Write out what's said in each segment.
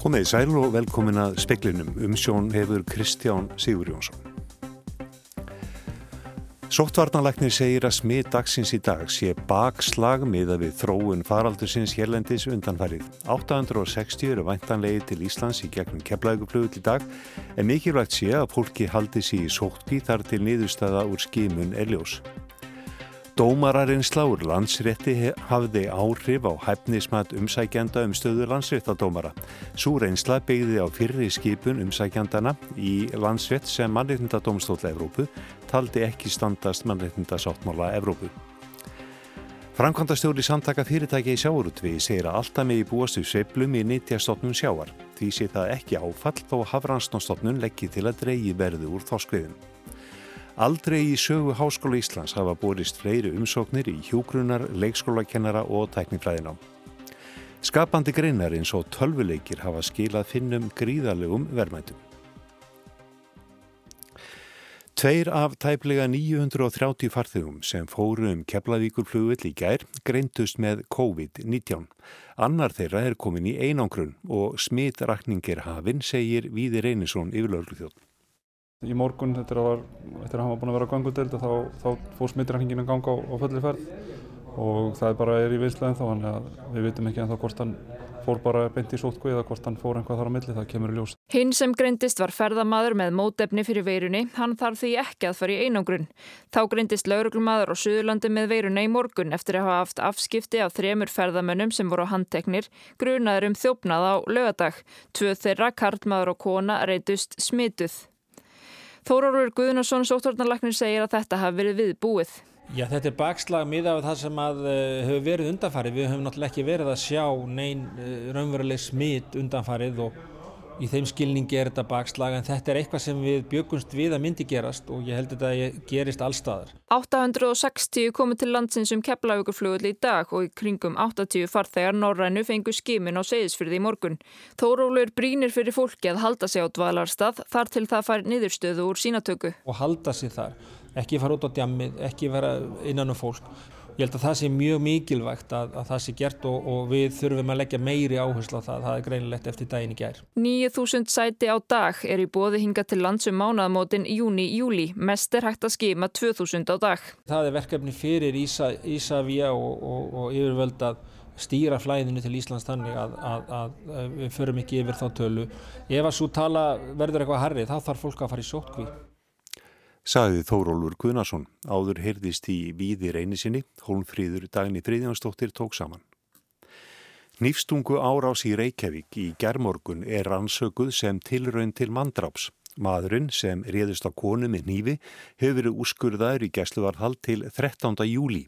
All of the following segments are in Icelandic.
Komið í sæl og velkomin að speklinum. Umsjón hefur Kristján Sigur Jónsson. Sóttvarnaleknir segir að smið dagsins í dag sé bakslag miða við þróun faraldursins hérlendis undanfærið. 860 eru væntanlegið til Íslands í gegnum keflauguflögull í dag en mikilvægt sé að fólki haldi sér í sóttví þar til niðurstaða úr skimun Eljós. Dómararinn sláur landsrétti hafði áhrif á hæfnismat umsækjanda um stöðu landsréttadómara. Sú reynsla byggði á fyrri skipun umsækjandana í landsrétt sem mannreitndadómstóla Evrópu taldi ekki standast mannreitndasáttmála Evrópu. Frankvandastjóri samtaka fyrirtæki í sjáurutvi segir að alltaf með í búastu sveplum í nýttjastofnun sjáar. Því sé það ekki áfall þó hafranstofnun leggji til að dreyi verðu úr þoskviðum. Aldrei í sögu Háskóla Íslands hafa borist fleiri umsóknir í hjúgrunar, leikskólakennara og tæknifræðinám. Skapandi greinar eins og tölvuleikir hafa skilað finnum gríðarlegum verðmættum. Tveir af tæplega 930 farþegum sem fóru um Keflavíkurflugull í gær greintust með COVID-19. Annar þeirra er komin í einangrun og smitrakningir hafinn, segir Víði Reynisson yfirlörlu þjótt. Í morgun, eftir að, eftir að hann var búin að vera á gangudeld, þá, þá fór smittirhækningin að ganga á, á fulli ferð og það bara er í viðslegin þá, þannig að við vitum ekki ennþá hvort hann fór bara beint í sótkví eða hvort hann fór einhvað þar á milli, það kemur í ljós. Hinn sem greindist var ferðamaður með mótefni fyrir veirunni, hann þarf því ekki að fara í einangrun. Þá greindist lauruglumadur á Suðurlandi með veiruna í morgun eftir að hafa haft afskipti af þremur ferðamönnum sem voru á handteknir, grunaður um þjófnað á lögadag. Tvö þeirra, karlmaður og kona, reytust smituð. Þórólur Guðnarsson sóttvarnarlagnir segir að þetta hafi verið við búið. Já, þetta er bakslag miða af það sem að uh, hefur verið undanfarið. Við höfum náttúrulega ekki verið að sjá neyn uh, raunveruleg smitt undanfarið og í þeim skilningi er þetta bakslag en þetta er eitthvað sem við bjökumst við að myndi gerast og ég held að þetta gerist allstaðar. 860 komið til landsins um keflaugurflugull í dag og í kringum 80 farþegar Norrænu fengu skimin á segðisfyrði í morgun. Þórólur brínir fyrir fólki að halda sig á dvalarstað þar til það fær niðurstöðu úr sínatöku. Og halda sig þar, ekki fara út á djammið, ekki vera innan um fólk ég held að það sé mjög mikilvægt að, að það sé gert og, og við þurfum að leggja meiri áherslu á það, það er greinilegt eftir daginn í gær. 9.000 sæti á dag er í bóði hinga til landsum mánaðamótin júni-júli, mest er hægt að skima 2.000 á dag. Það er verkefni fyrir Ísa, Ísafja og, og, og yfirvöld að stýra flæðinu til Íslands þannig að, að, að við förum ekki yfir þá tölu. Ef að svo tala verður eitthvað harrið þá þarf fólk að fara í sótkví saði Þórólfur Guðnason. Áður heyrðist í víði reynisinni, Hólmfríður Dagni Fríðjánsdóttir tók saman. Nýfstungu árás í Reykjavík í gerðmorgun er rannsökuð sem tilraun til mandráps. Maðurinn sem réðist á konu með nýfi hefur verið úrskurðaður í gæsluvarðhald til 13. júli.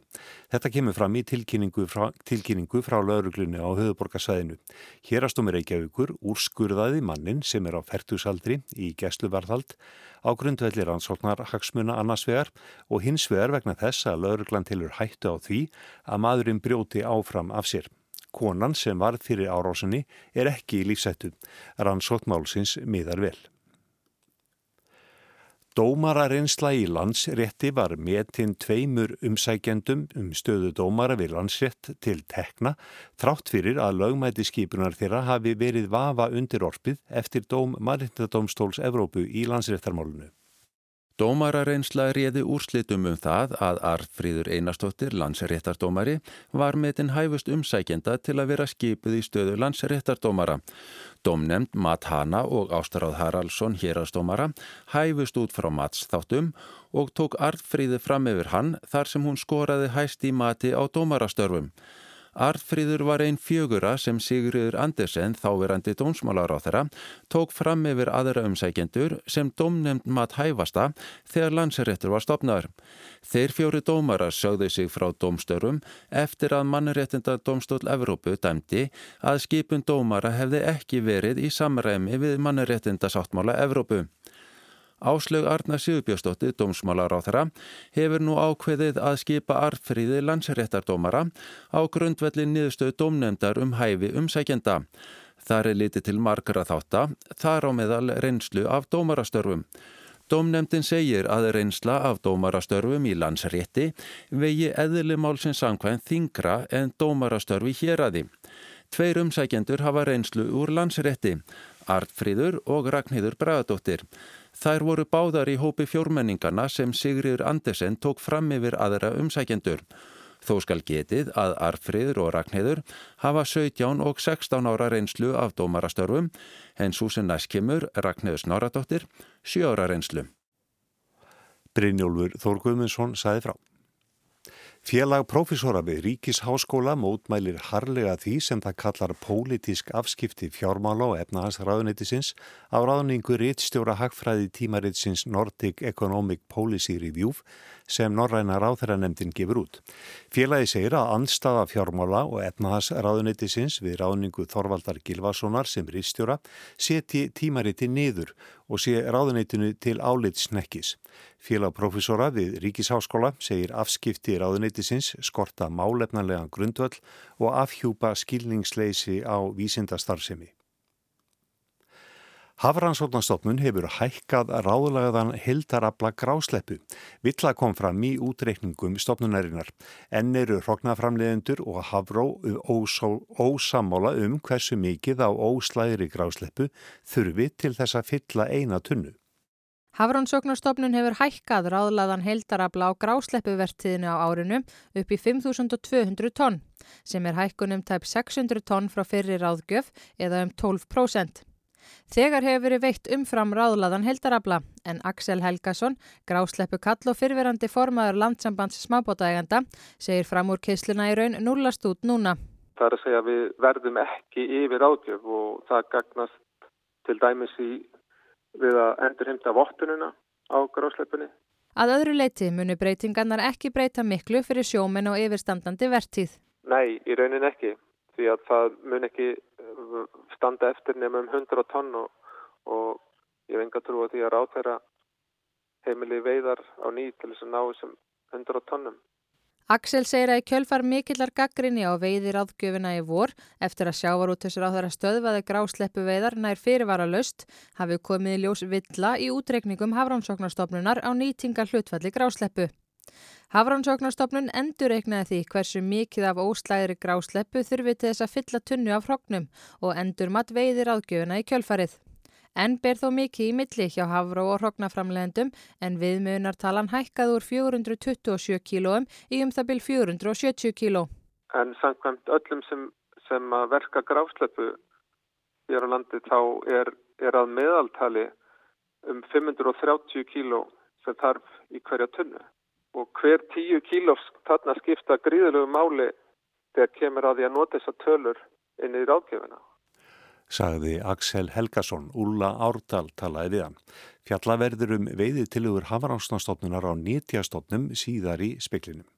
Þetta kemur fram í tilkynningu frá, tilkynningu frá lauruglunni á höfuborgarsæðinu. Hérastómi Reykjavíkur úrskurðaði mannin sem er á færtusaldri í gæsluvarðhald á grundvelli rannsóknar hagsmuna annars vegar og hins vegar vegna þess að lauruglan tilur hættu á því að maðurinn brjóti áfram af sér. Konan sem var fyrir árásunni er ekki í lífsættu. Rannsóknmálsins miðar vel. Dómarareynsla í landsrétti var metinn tveimur umsækjendum um stöðu dómara við landsrétt til tekna þrátt fyrir að lögmæti skipunar þeirra hafi verið vafa undir orpið eftir dóm Marindadómstóls Evrópu í landsréttarmálunu. Dómarareynsla réði úrslitum um það að Arfríður Einarstóttir, landsréttardómari, var metin hæfust umsækjenda til að vera skipuð í stöðu landsréttardómara. Dómnemnd Matt Hanna og Ástaráð Haraldsson hérastómara hæfust út frá Matts þáttum og tók Arfríði fram yfir hann þar sem hún skoraði hæst í mati á dómarastörfum. Arðfríður var einn fjögura sem Sigurður Andersen, þáverandi dómsmálar á þeirra, tók fram yfir aðra umsækjendur sem dómnefnd mat hæfasta þegar landsaréttur var stopnaður. Þeir fjóri dómarar sögðu sig frá dómstörum eftir að mannréttinda dómstól Evrópu dæmdi að skipun dómara hefði ekki verið í samræmi við mannréttinda sáttmála Evrópu. Áslög Arna Sigurbjörnsdóttir, dómsmálar á þeirra, hefur nú ákveðið að skipa arfriði landsréttardómara á grundvelli niðurstöðu dómnefndar um hæfi umsækjenda. Það er litið til margara þátta, þar á meðal reynslu af dómarastörfum. Dómnefndin segir að reynsla af dómarastörfum í landsrétti vegi eðlumálsins samkvæm þingra en dómarastörfi hér aði. Tveir umsækjendur hafa reynslu úr landsrétti, Artfríður og Ragnhildur Bragadóttir. Þær voru báðar í hópi fjórmenningarna sem Sigriður Andersen tók fram yfir aðra umsækjendur. Þó skal getið að Arfriður og Ragnhildur hafa 17 og 16 ára reynslu af dómarastörfum en næst kemur Ragnhildur Snoradóttir 7 ára reynslu. Brynjólfur Þórgumundsson saði frá. Félag profesora við Ríkisháskóla mótmælir harlega því sem það kallar pólitísk afskipti fjármála og efnahansraðuneytisins á ráðningu réttstjóra hagfræði tímaritsins Nordic Economic Policy Review sem Norræna ráþæranemdin gefur út. Félagi segir að anstafa fjármála og efnahansraðuneytisins við ráðningu Þorvaldar Gilvasonar sem réttstjóra seti tímariti niður og sé ráðuneytinu til álitsnekkis. Félagprofessora við Ríkisháskóla segir afskipti ráðuneytisins skorta málefnarlegan grundvöll og afhjúpa skilningsleysi á vísindastarfsemi. Hafrannsóknastofnun hefur hækkað ráðlagaðan heldarabla grásleppu. Villa kom fram í útreikningum stofnunarinnar. Enn eru hrognaframleðendur og hafró ósamála um hversu mikið á óslæðri grásleppu þurfi til þess að fylla eina tunnu. Hafrannsóknarstofnun hefur hækkað ráðlaðan heldarabla á grásleppuvertiðinu á árinu upp í 5.200 tonn sem er hækkunum tæp 600 tonn frá fyrri ráðgjöf eða um 12%. Þegar hefur verið veitt umfram ráðlaðan heldarabla en Axel Helgason, grásleppu kall og fyrverandi formaður landsambands smábótaæganda, segir fram úr keisluna í raun núlast út núna. Það er að segja að við verðum ekki yfir átjöf og það gagnast til dæmis í við að endurheimta vottununa á grásleppunni. Að öðru leiti munu breytingarnar ekki breyta miklu fyrir sjómen og yfirstandandi vertíð. Nei, í raunin ekki því að það mun ekki standa eftir nefnum 100 tonn og, og ég hef enga trú að því að ráðherra heimili veiðar á nýtt til þess að ná þessum 100 tonnum. Axel segir að í kjölfar mikillar gaggrinni á veiðir áðgjöfina í vor eftir að sjávar út þessar á þeirra stöðvaði grásleppu veiðar nær fyrirvara löst hafi komið í ljós villa í útreikningum Hafránsóknarstofnunar á nýtingar hlutfalli grásleppu. Hafrannsóknarstofnun endurreiknaði því hversu mikið af óslæðri grásleppu þurfi til þess að fylla tunnu af hrognum og endur mat veiðir áðgjöfuna í kjölfarið. En ber þó mikið í milli hjá hafró og hrognaframlegendum en viðmjögunartalan hækkað úr 427 kílóum í um það byrj 470 kíló. En samkvæmt öllum sem, sem að verka grásleppu hér á landi þá er, er að meðaltali um 530 kíló sem þarf í hverja tunnu og hver tíu kílós þarna skipta gríðilegu máli þegar kemur að því að nota þessa tölur inn í ráðgefina. Sagði Axel Helgason, Úlla Árdal talaði við hann. Fjallaverður um veiði tilugur hafaránsnastofnunar á nýtjastofnum síðar í speklinum.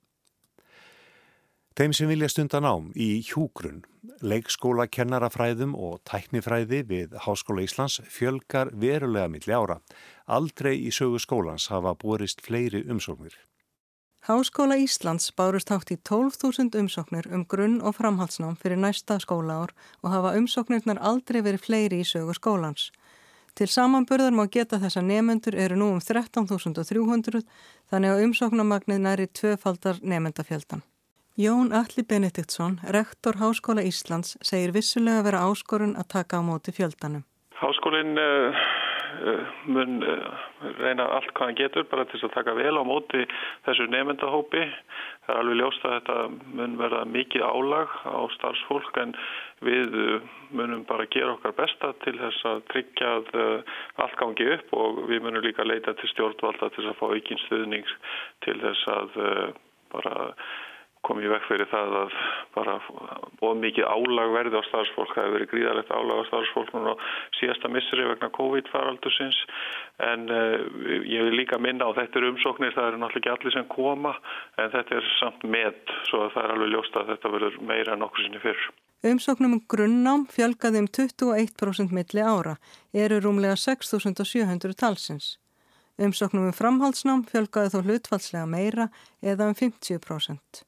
Þeim sem vilja stunda nám í hjúgrunn, leikskóla kennarafræðum og tæknifræði við Háskóla Íslands fjölgar verulega milli ára. Aldrei í sögu skólans hafa borist fleiri umsóknir. Háskóla Íslands bárust hátt í 12.000 umsóknir um grunn- og framhaldsnám fyrir næsta skólaár og hafa umsóknirnar aldrei verið fleiri í sögu skólans. Til samanburðar má geta þess að nefendur eru nú um 13.300 þannig að umsóknamagnið næri tvöfaldar nefendafjöldan. Jón Alli Benediktsson, rektor Háskóla Íslands, segir vissulega vera áskorun að taka á móti fjöldanum. Háskólinn uh, mun eh, reyna allt hvað hann getur bara til að taka vel á móti þessu nefndahópi. Það er alveg ljóst að þetta mun verða mikið álag á starfsfólk en við eh, munum bara gera okkar besta til þess að tryggja að allt gangi upp og við munum líka leita til stjórnvalda til þess að fá aukinn stuðning til þess að bara komið vekk fyrir það að bara bóð mikið álag verði á starfsfólk. Það hefur verið gríðalegt álag á starfsfólk núna á síðasta missri vegna COVID-faraldusins en uh, ég vil líka minna á þetta eru umsóknir, það eru náttúrulega ekki allir sem koma en þetta er samt með svo það er alveg ljóst að þetta verður meira en okkur sinni fyrr. Umsóknum um grunnám fjölgaði um 21% milli ára, eru rúmlega 6.700 talsins. Umsóknum um framhaldsnám fjölgaði þó hlutfalslega meira eða um 50%.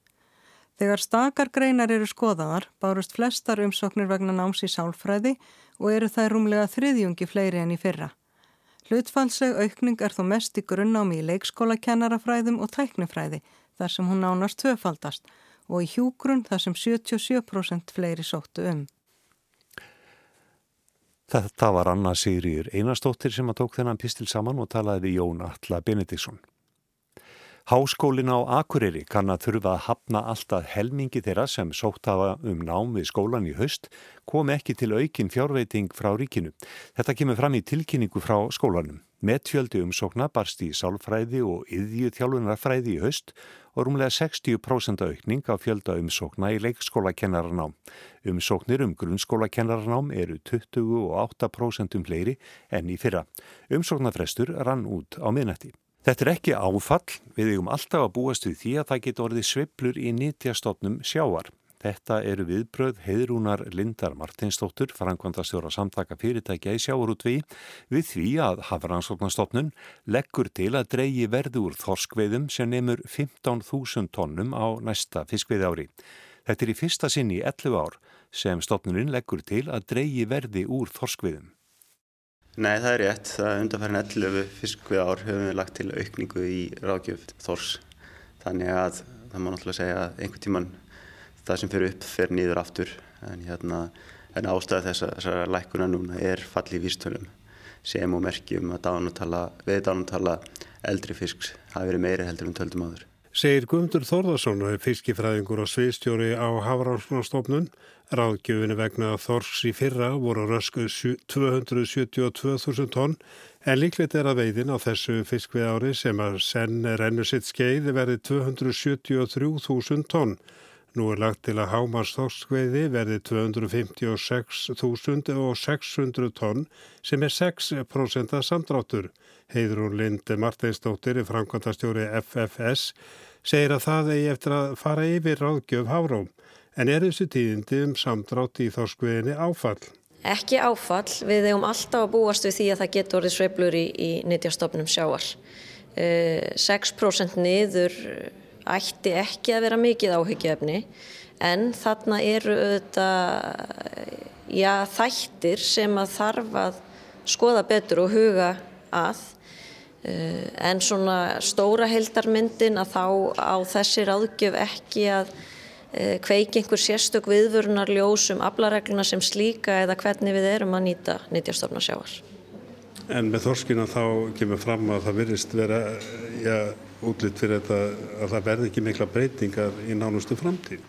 Þegar stakar greinar eru skoðaðar bárust flestar umsóknir vegna náms í sálfræði og eru það rúmlega þriðjungi fleiri enn í fyrra. Hlutfalsleg aukning er þó mest í grunnámi í leikskólakennarafræðum og tæknifræði þar sem hún nánast tvöfaldast og í hjúgrunn þar sem 77% fleiri sóttu um. Þetta var Anna Sigriður Einarstóttir sem að tók þennan pistil saman og talaði við Jón Alla Benediktsson. Háskólin á Akureyri kann að þurfa að hafna alltaf helmingi þeirra sem sótt hafa um nám við skólan í haust kom ekki til aukin fjárveiting frá ríkinu. Þetta kemur fram í tilkynningu frá skólanum. Metfjöldi umsókna barst í sálfræði og yðju þjálfunarfræði í haust og rúmlega 60% aukning á fjölda umsókna í leikskólakennararnám. Umsóknir um grunnskólakennararnám eru 28% um fleiri enn í fyrra. Umsóknarfrestur rann út á miðnætti. Þetta er ekki áfall, við eigum alltaf að búast við því að það geta orðið sveiblur í nýttjastofnum sjávar. Þetta eru viðbröð heiðrúnar Lindar Martinsdóttur, frangvandastjóra samtaka fyrirtækja í sjávarútvi, við því að Hafrannsóknarstofnun leggur til að dreyi verði úr þorskveiðum sem nefnur 15.000 tónnum á næsta fiskveiði ári. Þetta er í fyrsta sinni í 11 ár sem stofnuninn leggur til að dreyi verði úr þorskveiðum. Nei, það er rétt. Það undanfærin 11 fiskvið ár höfum við lagt til aukningu í ráðgjöf þors. Þannig að það má náttúrulega segja að einhver tíman það sem fyrir upp fyrir nýður aftur. En, hérna, en ástæða þess að þessara lækuna núna er falli í vístölum sem og merkjum að dánutala, við dánutala eldri fisks hafi verið meiri heldur en töldum áður. Segir Guðmundur Þórðarsson, fiskifræðingur og sviðstjóri á Hafránssonarstofnun Ráðgjöfinu vegna Þors í fyrra voru rösku 272.000 tonn en líklegt er að veiðin á þessu fiskvið ári sem að senn rennur sitt skeið verði 273.000 tonn. Nú er lagt til að Hámars þorskveiði verði 256.600 tonn sem er 6% samdráttur. Heiðrún Linde Marteinsdóttir, framkvæmtastjóri FFS, segir að það eigi eftir að fara yfir ráðgjöf Háróm. En er þessu tíðindi um samdrátt í þorskveginni áfall? Ekki áfall, við hefum alltaf að búast við því að það getur orðið sveiflur í, í nýttjastofnum sjáar. 6% niður ætti ekki að vera mikið áhyggjöfni en þarna eru auðvitað já, þættir sem að þarf að skoða betur og huga að en svona stóra heldarmyndin að þá á þessi ráðgjöf ekki að Eh, kveiki einhver sérstök viðvörunar ljós um aflaregluna sem slíka eða hvernig við erum að nýta nýtjastofna sjáar. En með þorskina þá kemur fram að það virðist vera ja, útlitt fyrir þetta að það verði ekki mikla breytingar í nánustu framtíð.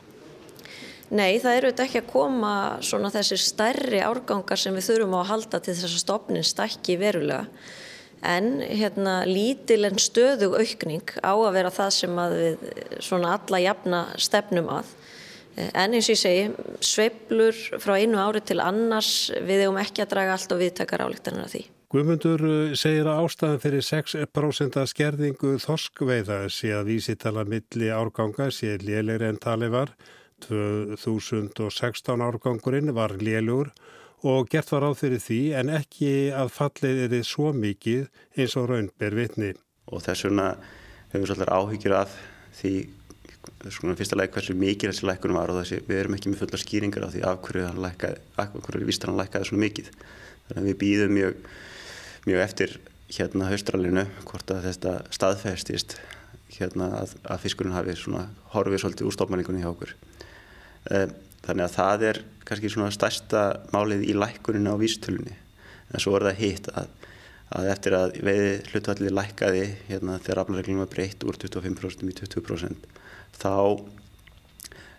Nei, það eru þetta ekki að koma svona þessir stærri árgangar sem við þurfum á að halda til þess að stofnin stækki verulega en hérna lítil en stöðug aukning á að vera það sem að við svona alla jafna stefnum að en eins og ég segi sveiblur frá einu ári til annars við hefum ekki að draga allt og viðtakar álíktanir af því. Guðmundur eh, segir að ástæðan fyrir 6% skerðingu þorskveiða sé að vísitala milli árganga sé lélegri en tali var 2016 árgangurinn var lélugur og gert var áð fyrir því en ekki að fallið er þið svo mikið eins og raun ber vitni. Og þess vegna hefur við svolítið áhyggjur af því svona fyrsta leik hversu mikið þessi leikunum var og þessi, við erum ekki með fulla skýringar á því af hverju hann lækkaði, af hverju vístar hann lækkaði svona mikið. Þannig að við býðum mjög, mjög eftir hérna haustralinu hvort að þetta staðfestist hérna að, að fiskurinn hafi svona horfið svolítið úr stofmanningunni hjá okkur. Um, Þannig að það er kannski svona stærsta málið í lækkuninu á vístölunni. En svo er það hitt að, að eftir að veiði hlutvallir lækkaði hérna, þegar aflarreglum var breytt úr 25% í 20% þá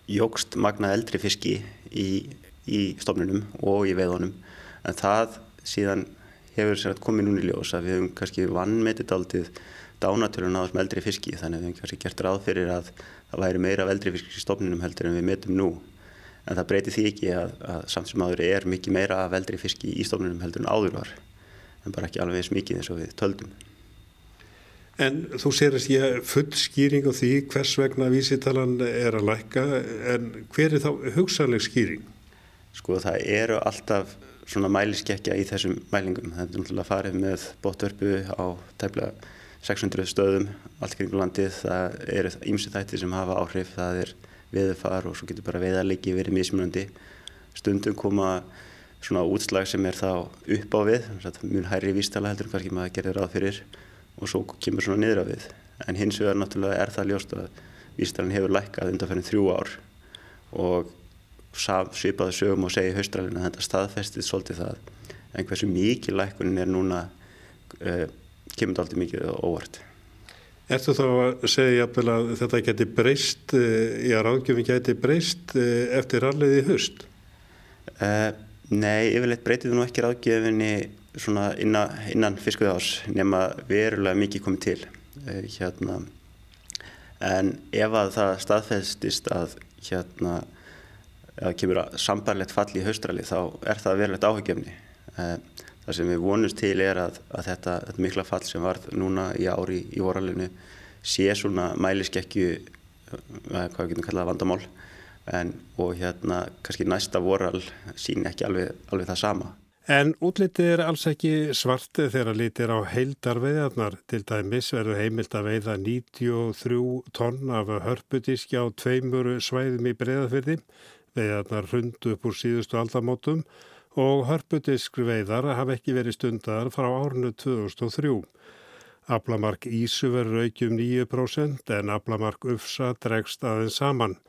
jógst magna eldri fiski í, í stofnunum og í veiðunum. En það síðan hefur komið núni í ljós að við hefum kannski vannmetið aldrei dánatölun á þessum eldri fiski þannig að við hefum kannski gert ráð fyrir að það væri meira af eldri fiski í stofnunum heldur en við metum nú en það breytir því ekki að, að samt sem áður er mikið meira af eldri fiski í stofnunum heldur en áður var en bara ekki alveg eins mikið eins og við töldum. En þú sér að ég full skýring á því hvers vegna vísitalan er að lækka en hver er þá hugsanleg skýring? Sko það eru alltaf svona mæliskekkja í þessum mælingum. Það er náttúrulega farið með bóttörpu á tæmlega 600 stöðum allt kring landið. Það eru ímsi þættir sem hafa áhrif. Það er veðufar og svo getur bara veðarleiki verið mismunandi. Stundum koma svona útslag sem er þá upp á við, mjög hærri vístala heldur ekki maður gerir ráð fyrir og svo kemur svona niður á við. En hins vegar náttúrulega er það ljóst að vístalinn hefur lækkað undanferðin þrjú ár og svipaðu sögum og segi haustralinn að þetta staðfestið svolítið það en hversu mikið lækunin er núna uh, kemur þetta aldrei mikið óvart. Ertu þá að segja að þetta geti breyst, já ráðgjöfin geti breyst eftir alveg í höst? Uh, nei, yfirleitt breytið nú ekki ráðgjöfinni innan, innan fiskuði ás nema verulega mikið komið til. Uh, hérna, en ef að það staðfestist að hérna að kemur sambarlegt fall í haustrali þá er það verulegt áhugjefni. Eh, það sem við vonumst til er að, að þetta, þetta mikla fall sem varð núna í ári í voralinu sé svona mæliskekkju, eh, hvað við getum kallað vandamál, en, og hérna kannski næsta voral sín ekki alveg, alveg það sama. En útlitið er alls ekki svarti þegar litir á heildarveiðarnar. Til dæmis verður heimilt að veiða 93 tonn af hörputíski á tveimur svæðum í breyðafyrði. Veiðarnar hrundu upp úr síðustu aldamótum og hörputísk veiðar hafa ekki verið stundar frá árnu 2003. Ablamark Ísu verður aukjum 9% en Ablamark Ufsa dregst aðeins saman.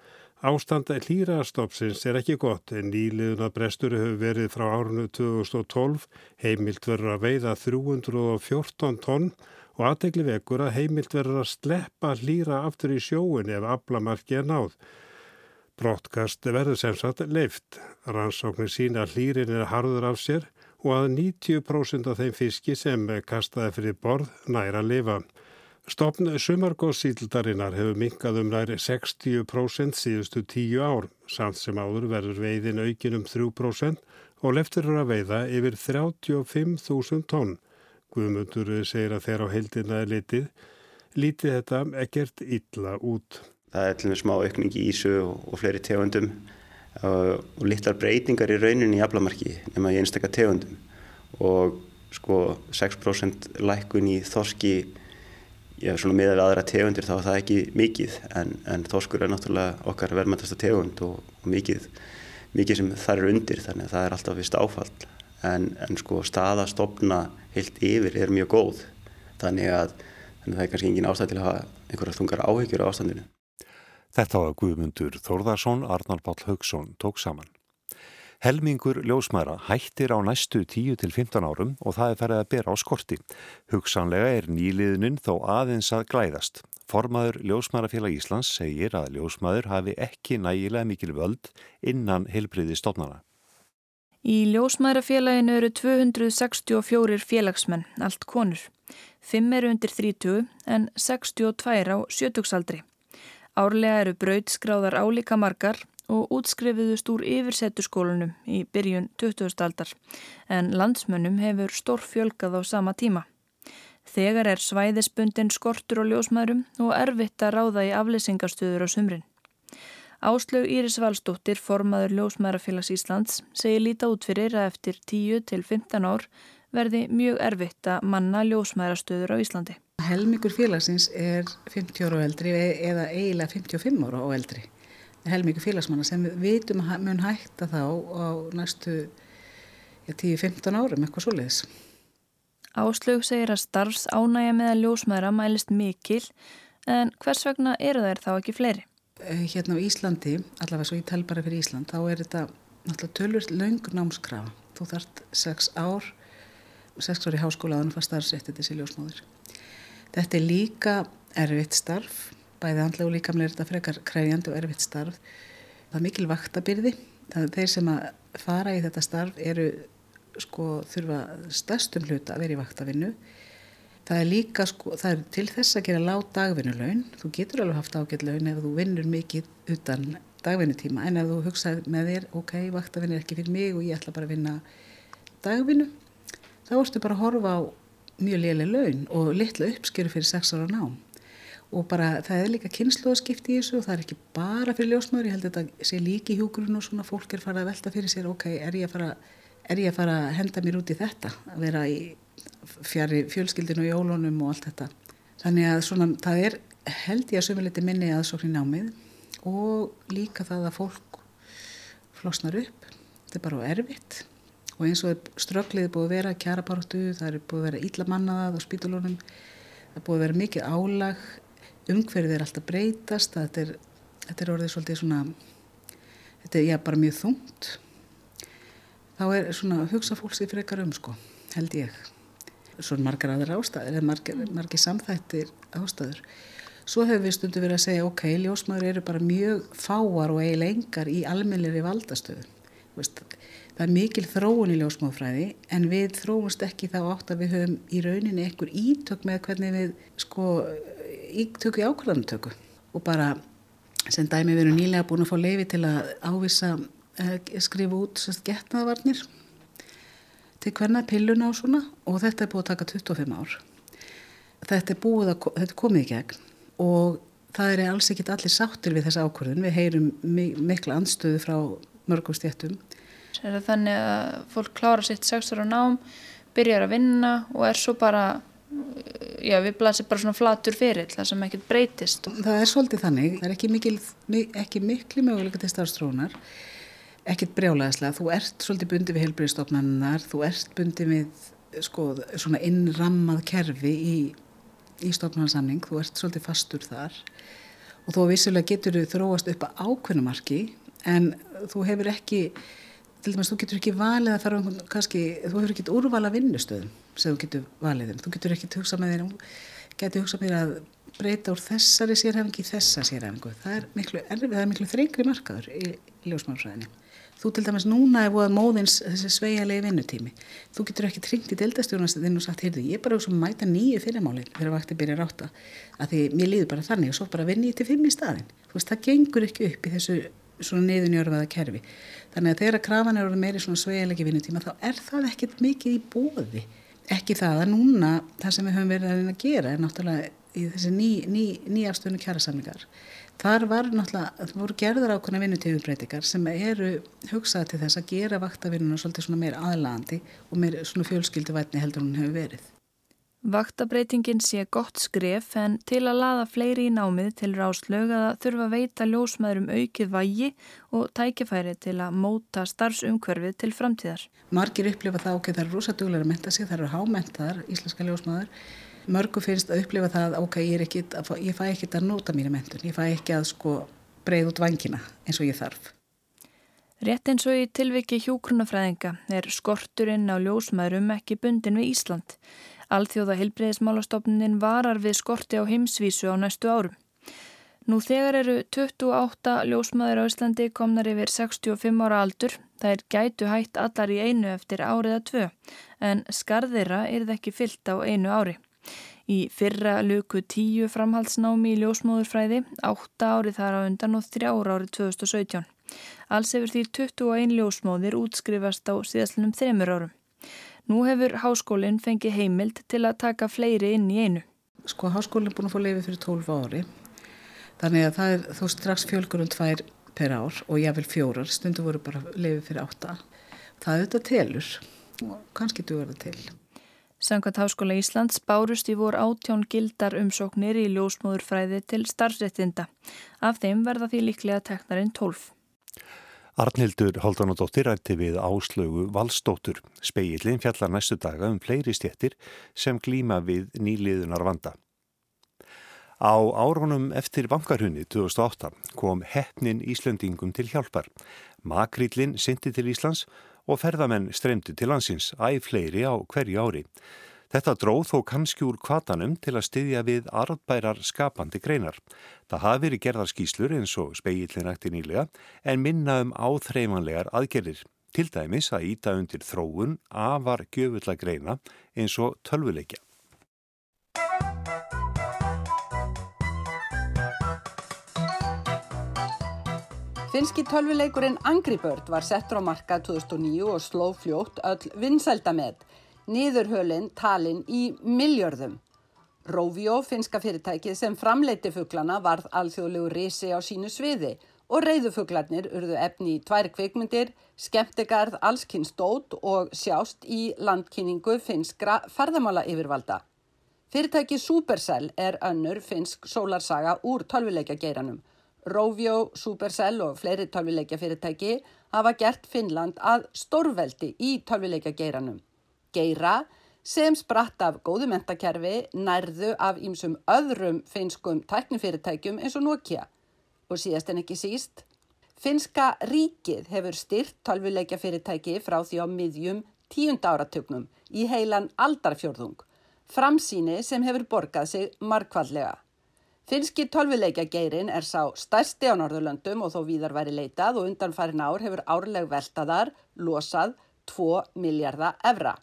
Ástand hlýrastoppsins er ekki gott en nýliðuna brestur hefur verið frá árunnu 2012 heimilt verður að veiða 314 tonn og aðtegli vekur að heimilt verður að sleppa hlýra aftur í sjóin ef aflamarki er náð. Brottkast verður sem sagt leift. Rannsóknir sína hlýrin er harður af sér og að 90% af þeim fiski sem kastaði fyrir borð næra lifa. Stopn sumargóðsíldarinnar hefur minkað um næri 60% síðustu tíu ár, samt sem áður verður veiðin aukin um 3% og leftur að veiða yfir 35.000 tonn. Guðmundur segir að þeirra á heildina er litið, lítið þetta ekkert illa út. Það er og með smá aukning í Ísu og, og fleiri tegundum uh, og litlar breytingar í rauninni í aflamarki nema í einstakka tegundum og sko 6% lækun í þorski já, svona með að aðra tegundir þá er það ekki mikið en, en þóskur er náttúrulega okkar verðmæntasta tegund og, og mikið, mikið sem þar er undir þannig að það er alltaf vist áfall en, en sko staðastofna heilt yfir er mjög góð þannig að, þannig að það er kannski engin ástæð til að hafa einhverja þungar áhyggjur á ástandinu. Þetta var Guðmundur Þórðarsson, Arnar Páll Haugsson tók saman. Helmingur ljósmæra hættir á næstu 10-15 árum og það er ferið að bera á skorti. Hugsanlega er nýliðnin þó aðeins að glæðast. Formaður Ljósmærafélag Íslands segir að ljósmæður hafi ekki nægilega mikil völd innan helbriði stofnana. Í Ljósmærafélaginu eru 264 félagsmenn, allt konur. Fimm eru undir 30 en 62 á sjötugsaldri. Árlega eru braudskráðar álíka margar og útskrifiðust úr yfirsetuskólunum í byrjun 20. aldar en landsmönnum hefur stór fjölgað á sama tíma. Þegar er svæðisbundin skortur og ljósmaðurum og erfitt að ráða í afleysingarstöður á sumrin. Áslög Íris Valstóttir, formaður Ljósmaðurafélags Íslands, segir líta út fyrir að eftir 10-15 ár verði mjög erfitt að manna ljósmaðurastöður á Íslandi. Helmingur félagsins er 50 ára og eldri eða eiginlega 55 ára og eldri helmingu félagsmanna sem við vitum mun hætta þá á næstu 10-15 árum, eitthvað svo leiðis. Áslög segir að starfs ánægja með að ljósmaðra mælist mikil en hvers vegna eru þær þá ekki fleiri? Eh, hérna á Íslandi, allavega svo ég tel bara fyrir Ísland, þá er þetta náttúrulega tölvist laung námskrafa. Þú þart 6 ár, 6 ár í háskóla að hann fara starfsrættið þessi ljósmáður. Þetta er líka erfitt starf bæði andlega og líkamlega er þetta frekar kræfjandi og erfitt starf. Það er mikil vaktabyrði. Þeir sem að fara í þetta starf eru sko þurfa stærstum hluta að vera í vaktavinnu. Það er líka sko, það er til þess að gera lág dagvinnuleun. Þú getur alveg haft ágætt laun ef þú vinnur mikið utan dagvinnutíma en ef þú hugsaði með þér, ok, vaktavinn er ekki fyrir mig og ég ætla bara að vinna dagvinnu, þá ertu bara að horfa á mjög lélega laun og litla uppskjöru fyrir sex ára nám. Og bara það er líka kynnslóðskipti í þessu og það er ekki bara fyrir ljósmaður, ég held að þetta sé líki hjúkurinn og svona fólk er farað að velta fyrir sér ok, er ég að fara, ég að, fara að henda mér út í þetta, að vera í fjari fjölskyldinu og jólunum og allt þetta. Þannig að svona það er held ég að sömuliti minni aðsóknin námið og líka það að fólk flosnar upp, þetta er bara erfitt og eins og ströglið er búið að vera kjara baróttu, það er búið að vera íllamannaðað á spítulunum, það er búið að vera mikið álag umhverfið er alltaf breytast þetta er, þetta er orðið svolítið svona þetta er já bara mjög þungt þá er svona hugsa fólks í frekar um sko, held ég. Svona margar aðra ástæður, eða margir, margir samþættir ástæður. Svo hefur við stundu verið að segja, ok, ljósmaður eru bara mjög fáar og eiginlega engar í almennir valdastöðu. Það er mikil þróun í ljósmáfræði en við þróumst ekki þá átt að við höfum í rauninni einhver ítök með hvernig við sko ítöku í ákvæðantöku og bara sem dæmi við erum nýlega búin að fá leifi til að ávisa eh, skrifa út getnaðvarnir til hvernig pilluna og svona og þetta er búið að taka 25 ár. Þetta er búið að þetta er komið í gegn og það er alls ekkit allir sáttir við þessa ákvörðun. Við heyrum mikla anstöðu frá mörgum stjættum. Er það þannig að fólk klára sitt sexur á nám, byrjar að vinna og er svo bara já við blasir bara svona flatur fyrir það sem ekkert breytist. Það er svolítið þannig, það er ekki, mikil, ekki miklu möguleika til starfstrónar ekkert brjálæðislega, þú ert svolítið bundið við heilbríðstofnannar, þú ert bundið við sko svona innrammað kerfi í, í stofnanarsamning, þú ert svolítið fastur þar og þó vissulega getur þau þróast upp að ákveðnumarki en þú hefur ekki til dæmis þú getur ekki valið að fara um kannski, þú hefur ekki úrvala vinnustöðum sem þú getur valið þeim, þú getur ekki hugsað með þér, getur hugsað með þér að breyta úr þessari sérhæfingi í þessa sérhæfingu, það er miklu, miklu þrengri markaður í ljósmálfræðinni. Þú til dæmis núna er búið móðins þessi sveigalegi vinnutími þú getur ekki tringt í deildastjórnastinn og sagt, heyrðu, ég er bara úr sem mæta nýju fyrirmáli þegar vakti byrja ráta, að því mér líður bara þannig og svo bara vinni ég til fimm í staðin þú veist, það gengur ekki upp í þessu svona niðunjörfaða kerfi. Þannig að þegar krafan er orðið meiri svona sveigalegi vinnutíma þá er það ekkert mikið í bóði ekki það að núna það sem við höfum verið að, að gera er náttúrulega í þessi ný, ný, nýjafstöðnu kjærasamlingar Þar var náttúrulega, það voru gerður ákveðna vinnutíðumbreytingar sem eru hugsað til þess að gera vaktavinnuna svolítið svona meir aðlandi og meir svona fjölskyldi vætni heldur hún hefur verið. Vaktabreitingin sé gott skref en til að laða fleiri í námið til ráslög að þurfa að veita ljósmaðurum aukið vægi og tækifæri til að móta starfsumkverfið til framtíðar. Margir upplifa það okkur, það eru rosa duglega að menta sig, það eru hámentaðar íslenska ljósmaður mörgu finnst að upplifa það ok, ég, ekkit, ég fæ ekki að nota mínu mentun, ég fæ ekki að sko breið út vangina eins og ég þarf. Rétt eins og í tilviki hjókrunafræðinga er skorturinn á ljósmaðurum ekki bundin við Ísland. Alþjóða heilbreyðismálastofnin varar við skorti á heimsvísu á næstu árum. Nú þegar eru 28 ljósmaður á Íslandi komnar yfir 65 ára aldur, það er gætu hætt allar í einu eftir áriða tvö, en skarðira er það ekki fyllt á einu ári. Í fyrra luku tíu framhaldsnámi í ljósmóðurfræði, átta árið þar á undan og þrjára árið 2017. Alls hefur því 21 ljósmóðir útskrifast á síðastlunum þremur árum. Nú hefur háskólinn fengið heimild til að taka fleiri inn í einu. Sko háskólinn er búin að fá leiði fyrir 12 ári. Þannig að það er þó strax fjölgurum tvær per ár og jáfnvel fjórar. Stundu voru bara leiði fyrir átta. Það þetta telur og kannski duður það til. Sankvæmt Háskóla Íslands bárust í vor átjón gildar umsóknir í ljósmóðurfræði til starfsrettinda. Af þeim verða því líklega teknarinn 12. Arnildur Haldanadóttir rætti við áslögu Valstóttur. Speillin fjallar næstu daga um fleiri stjettir sem glíma við nýliðunar vanda. Á árunum eftir vangarhunni 2008 kom hefnin Íslandingum til hjálpar. Makrillin syndi til Íslands og ferðamenn streymdu til landsins æg fleiri á hverju ári. Þetta dróð þó kannski úr kvatanum til að styðja við arðbærar skapandi greinar. Það hafi verið gerðar skýslur eins og speillin ætti nýlega en minna um áþreifanlegar aðgerðir. Til dæmis að íta undir þróun afar gjöfulla greina eins og tölvuleikja. Finski tölvuleikurinn Angry Bird var settur á markað 2009 og sló fljótt öll vinsældamet, niðurhölinn talinn í miljörðum. Rovio, finska fyrirtækið sem framleiti fugglana, varð alþjóðlegu risi á sínu sviði og reyðufuglarnir urðu efni í tvær kvikmyndir, skemmtegarð, allskinn stót og sjást í landkynningu finskra ferðamála yfirvalda. Fyrirtækið Supercell er önnur finsk sólarsaga úr tölvuleikja geiranum. Rovio, Supercell og fleiri tölvileikja fyrirtæki hafa gert Finnland að stórveldi í tölvileikja geiranum. Geira sem spratt af góðu mentakerfi nærðu af ýmsum öðrum finskum tæknifyrirtækjum eins og Nokia. Og síðast en ekki síst, Finska ríkið hefur styrt tölvuleikja fyrirtæki frá því á miðjum tíunda áratögnum í heilan aldarfjörðung, framsýni sem hefur borgað sig markvallega. Finski tölvuleikjageirin er sá stærsti á Norðurlöndum og þó víðar væri leitað og undan farin ár hefur árleg veltaðar losað 2 miljardar evra.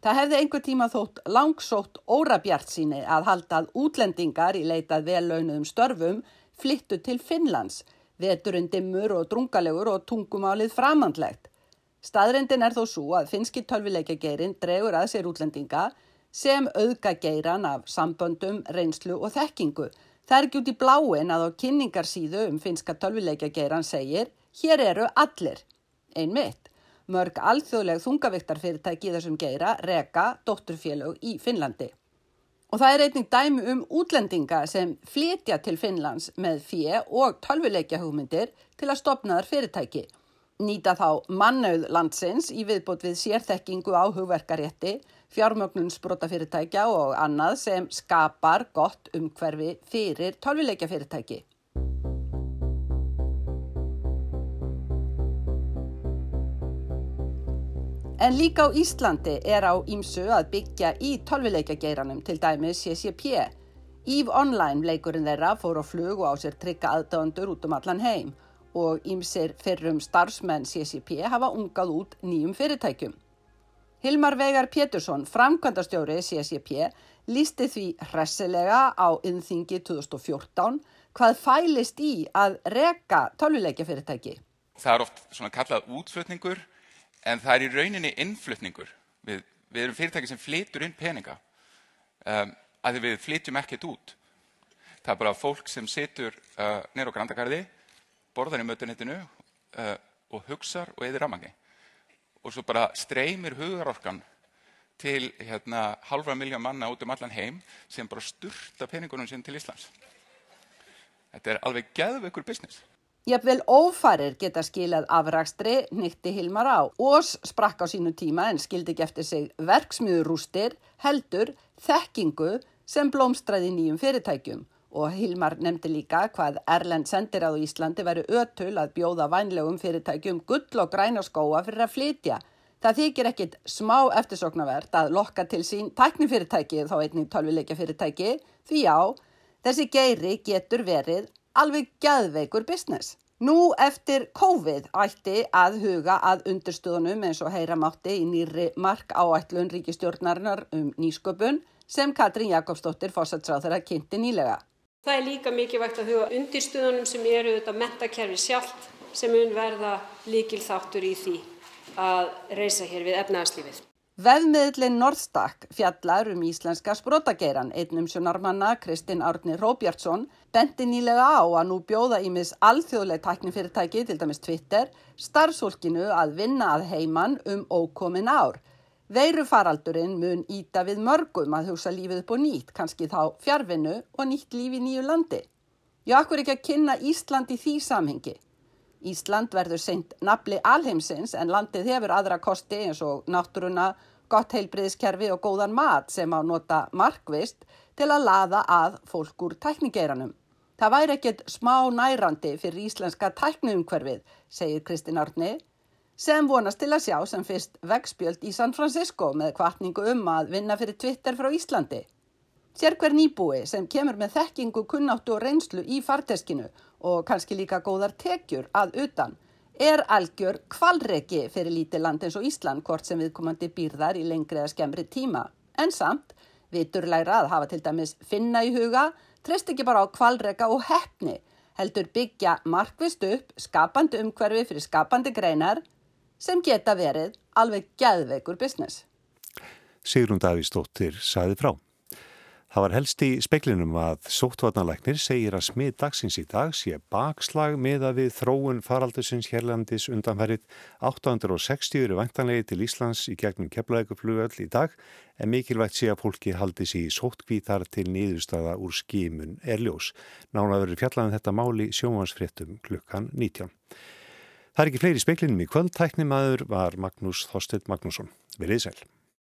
Það hefði einhver tíma þótt langsótt órabjart síni að haldað útlendingar í leitað vellaunuðum störfum flyttu til Finnlands, veturinn dimmur og drungalegur og tungumálið framandlegt. Staðrendin er þó svo að finski tölvileikageirin dregur að sér útlendinga sem auðga geiran af samböndum, reynslu og þekkingu. Það er ekki út í bláin að á kynningarsíðu um finska tölvileikageiran segir hér eru allir, einmitt. Mörg alþjóðleg þungaviktarfyrirtæki í þessum geira reka dótturfélög í Finnlandi. Og það er einning dæmi um útlendinga sem flytja til Finnlands með fjö og tölvuleikja hugmyndir til að stopna þar fyrirtæki. Nýta þá mannauð landsins í viðbót við sérþekkingu á hugverkarétti, fjármögnunnsbrota fyrirtækja og annað sem skapar gott umhverfi fyrir tölvuleikja fyrirtæki. En líka á Íslandi er á Ímsu að byggja í tölvileikageiranum til dæmis CCP. Eve Online leikurinn þeirra fór á flug og á sér trygga aðdöndur út um allan heim og Ímsir fyrrum starfsmenn CCP hafa ungað út nýjum fyrirtækjum. Hilmar Veigar Pétursson, framkvæmdastjóri CCP, lísti því hressilega á innþingi 2014 hvað fælist í að reka tölvileikafyrirtæki. Það er oft svona kallað útflutningur en það er í rauninni innflutningur. Við, við erum fyrirtæki sem flytur inn peninga um, að við flytjum ekkert út. Það er bara fólk sem situr uh, nýra á grandakarði, borðar í mötunettinu uh, og hugsar og eðir ramangi. Og svo bara streymir hugarorkan til hérna, halvra miljón manna út um allan heim sem bara sturta peningunum sinn til Íslands. Þetta er alveg geðveikur business. Jafnvel ófarir geta skilað afrakstri, nýtti Hilmar á. Ós sprakk á sínu tíma en skildi ekki eftir sig verksmiðurústir, heldur, þekkingu sem blómstræði nýjum fyrirtækjum. Og Hilmar nefndi líka hvað Erlend sendir á Íslandi veri ötul að bjóða vænlegum fyrirtækjum gull og græna skóa fyrir að flytja. Það þykir ekkit smá eftirsoknavert að lokka til sín tæknifyrirtæki þá einnig tölvileikja fyrirtæki því já, þessi geiri getur verið alveg gæðveikur business. Nú eftir COVID ætti að huga að undirstöðunum eins og heyra mátti í nýri mark áætlun ríkistjórnarinnar um nýsköpun sem Katrín Jakobsdóttir fórsætsráð þeirra kynnti nýlega. Það er líka mikilvægt að huga undirstöðunum sem eru þetta mentakerfi sjálft sem mun verða líkil þáttur í því að reysa hér við efnaðarslífið. Vefmiðlinn Norðstak fjallar um íslenska sprótageiran, einnum sjónarmanna Kristinn Árni Róbjartsson, bendi nýlega á að nú bjóða ímis alþjóðleg tæknifyrirtæki, til dæmis Twitter, starfsólkinu að vinna að heiman um ókomin ár. Veirufaraldurinn mun íta við mörgum að hugsa lífið upp og nýtt, kannski þá fjárvinnu og nýtt lífi nýju landi. Já, akkur ekki að kynna Ísland í því samhengi. Ísland verður seint nafli alheimsins en landið hefur aðra kosti eins og náttúruna, gott heilbriðskerfi og góðan mat sem á nota markvist til að laða að fólk úr tækningeiranum. Það væri ekkert smá nærandi fyrir íslenska tækniumhverfið, segir Kristinn Árni, sem vonast til að sjá sem fyrst vegspjöld í San Francisco með kvartningu um að vinna fyrir Twitter frá Íslandi. Sér hver nýbúi sem kemur með þekkingu, kunnáttu og reynslu í farteskinu og kannski líka góðar tekjur að utan er algjör kvalreki fyrir lítið land eins og Ísland hvort sem viðkomandi býrðar í lengri eða skemmri tíma. En samt, viturlæra að hafa til dæmis finna í huga, treyst ekki bara á kvalreka og hefni, heldur byggja markvist upp skapandi umhverfi fyrir skapandi greinar sem geta verið alveg gæðveikur business. Sigrun Davísdóttir saði frá. Það var helst í speklinum að sóttvarnalæknir segir að smið dagsins í dag sé bakslag meða við þróun faraldusins hérlandis undanferðið 860 eru vantanlegi til Íslands í gegnum keflaðeguflugöll í dag en mikilvægt sé að fólki haldi sér í sóttkvítar til niðurstaða úr skimun erljós. Nána verður fjallaðan um þetta máli sjómansfréttum klukkan 19. Það er ekki fleiri speklinum í kvöld, tæknimaður var Magnús Þorstedt Magnússon. Verðið sæl.